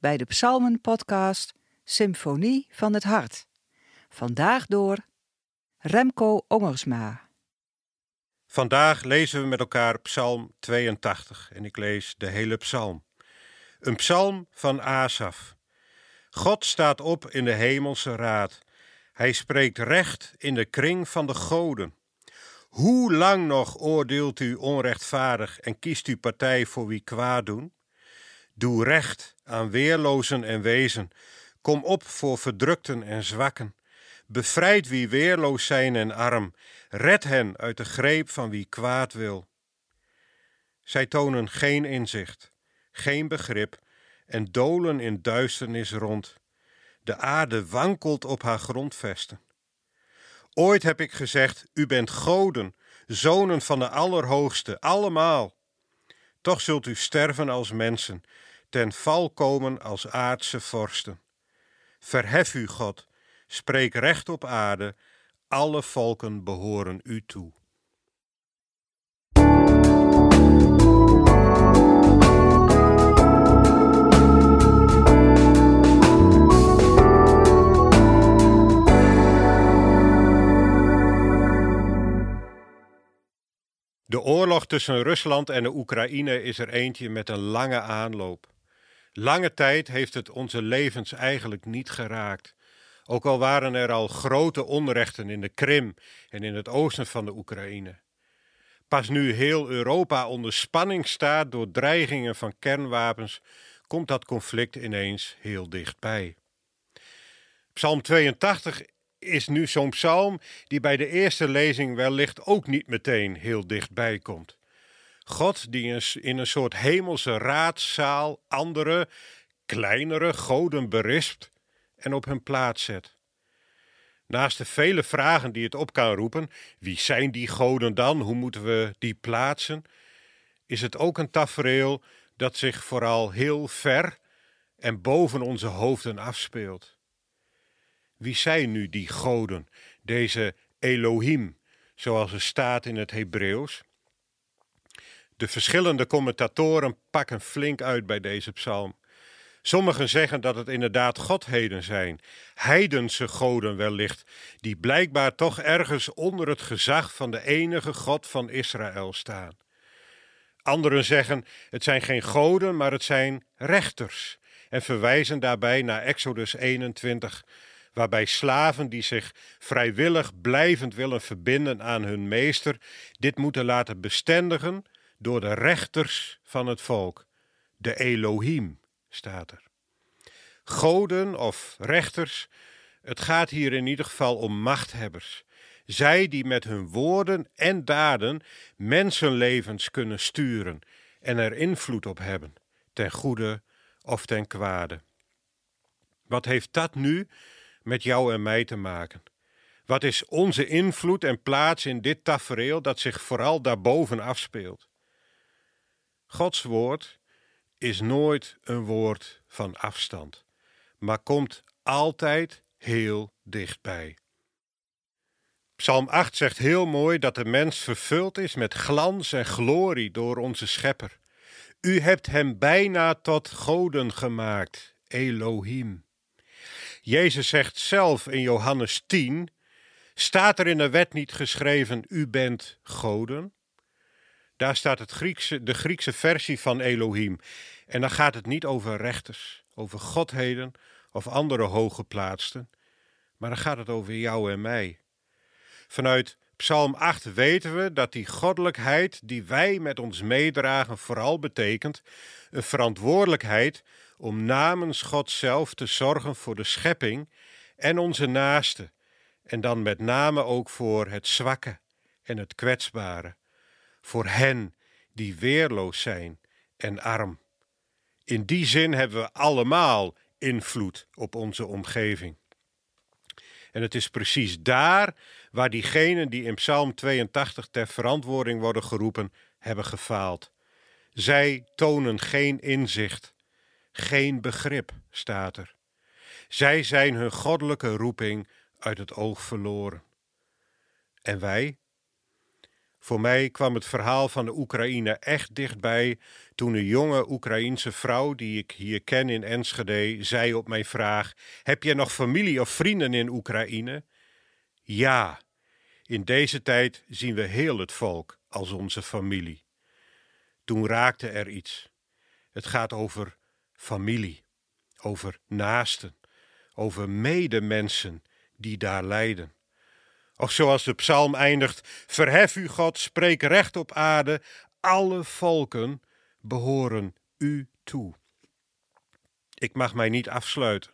bij de Psalmen-podcast Symfonie van het Hart. Vandaag door Remco Ongersma. Vandaag lezen we met elkaar Psalm 82 en ik lees de hele psalm. Een psalm van Asaf. God staat op in de hemelse raad. Hij spreekt recht in de kring van de goden. Hoe lang nog oordeelt u onrechtvaardig en kiest u partij voor wie kwaad doen? Doe recht aan weerlozen en wezen. Kom op voor verdrukten en zwakken. Bevrijd wie weerloos zijn en arm. Red hen uit de greep van wie kwaad wil. Zij tonen geen inzicht, geen begrip en dolen in duisternis rond. De aarde wankelt op haar grondvesten. Ooit heb ik gezegd: U bent goden, zonen van de Allerhoogste, allemaal. Toch zult u sterven als mensen, ten val komen als aardse vorsten. Verhef u, God, spreek recht op aarde, alle volken behoren u toe. De oorlog tussen Rusland en de Oekraïne is er eentje met een lange aanloop. Lange tijd heeft het onze levens eigenlijk niet geraakt. Ook al waren er al grote onrechten in de Krim en in het oosten van de Oekraïne. Pas nu heel Europa onder spanning staat door dreigingen van kernwapens, komt dat conflict ineens heel dichtbij. Psalm 82 is nu zo'n psalm die bij de eerste lezing wellicht ook niet meteen heel dichtbij komt. God die in een soort hemelse raadzaal andere, kleinere goden berispt en op hun plaats zet. Naast de vele vragen die het op kan roepen, wie zijn die goden dan, hoe moeten we die plaatsen, is het ook een tafereel dat zich vooral heel ver en boven onze hoofden afspeelt. Wie zijn nu die goden, deze Elohim, zoals er staat in het Hebreeuws? De verschillende commentatoren pakken flink uit bij deze psalm. Sommigen zeggen dat het inderdaad godheden zijn, heidense goden wellicht, die blijkbaar toch ergens onder het gezag van de enige God van Israël staan. Anderen zeggen het zijn geen goden, maar het zijn rechters en verwijzen daarbij naar Exodus 21, waarbij slaven die zich vrijwillig blijvend willen verbinden aan hun meester, dit moeten laten bestendigen door de rechters van het volk. De Elohim staat er. Goden of rechters, het gaat hier in ieder geval om machthebbers. Zij die met hun woorden en daden mensenlevens kunnen sturen en er invloed op hebben, ten goede of ten kwade. Wat heeft dat nu met jou en mij te maken? Wat is onze invloed en plaats in dit tafereel dat zich vooral daarboven afspeelt? Gods woord is nooit een woord van afstand, maar komt altijd heel dichtbij. Psalm 8 zegt heel mooi dat de mens vervuld is met glans en glorie door onze Schepper. U hebt hem bijna tot goden gemaakt, Elohim. Jezus zegt zelf in Johannes 10: Staat er in de wet niet geschreven: U bent goden? Daar staat het Griekse, de Griekse versie van Elohim. En dan gaat het niet over rechters, over godheden of andere hooggeplaatsten, maar dan gaat het over jou en mij. Vanuit Psalm 8 weten we dat die goddelijkheid die wij met ons meedragen vooral betekent een verantwoordelijkheid om namens God zelf te zorgen voor de schepping en onze naasten, en dan met name ook voor het zwakke en het kwetsbare, voor hen die weerloos zijn en arm. In die zin hebben we allemaal invloed op onze omgeving. En het is precies daar waar diegenen die in Psalm 82 ter verantwoording worden geroepen, hebben gefaald. Zij tonen geen inzicht, geen begrip, staat er. Zij zijn hun goddelijke roeping uit het oog verloren. En wij? Voor mij kwam het verhaal van de Oekraïne echt dichtbij toen een jonge Oekraïense vrouw die ik hier ken in Enschede zei op mijn vraag: Heb je nog familie of vrienden in Oekraïne? Ja, in deze tijd zien we heel het volk als onze familie. Toen raakte er iets. Het gaat over familie, over naasten, over medemensen die daar lijden. Of zoals de psalm eindigt: Verhef u, God, spreek recht op aarde, alle volken behoren u toe. Ik mag mij niet afsluiten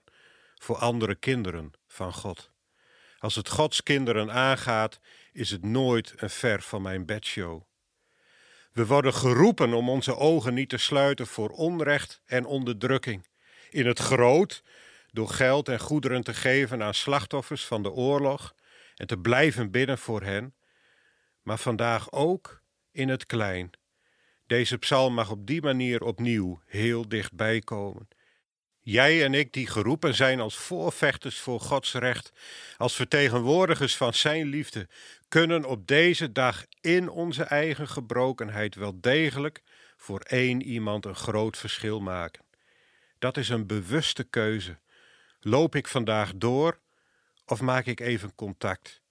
voor andere kinderen van God. Als het Gods kinderen aangaat, is het nooit een ver van mijn bedshow. We worden geroepen om onze ogen niet te sluiten voor onrecht en onderdrukking. In het groot, door geld en goederen te geven aan slachtoffers van de oorlog en te blijven bidden voor hen, maar vandaag ook in het klein. Deze psalm mag op die manier opnieuw heel dichtbij komen. Jij en ik, die geroepen zijn als voorvechters voor Gods recht, als vertegenwoordigers van Zijn liefde, kunnen op deze dag in onze eigen gebrokenheid wel degelijk voor één iemand een groot verschil maken. Dat is een bewuste keuze. Loop ik vandaag door of maak ik even contact?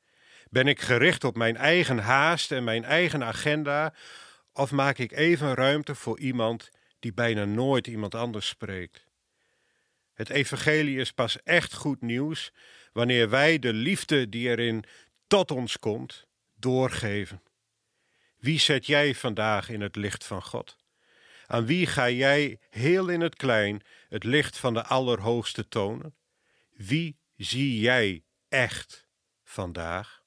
Ben ik gericht op mijn eigen haast en mijn eigen agenda of maak ik even ruimte voor iemand die bijna nooit iemand anders spreekt? Het evangelie is pas echt goed nieuws wanneer wij de liefde die erin tot ons komt, doorgeven. Wie zet jij vandaag in het licht van God? Aan wie ga jij heel in het klein het licht van de Allerhoogste tonen? Wie zie jij echt vandaag?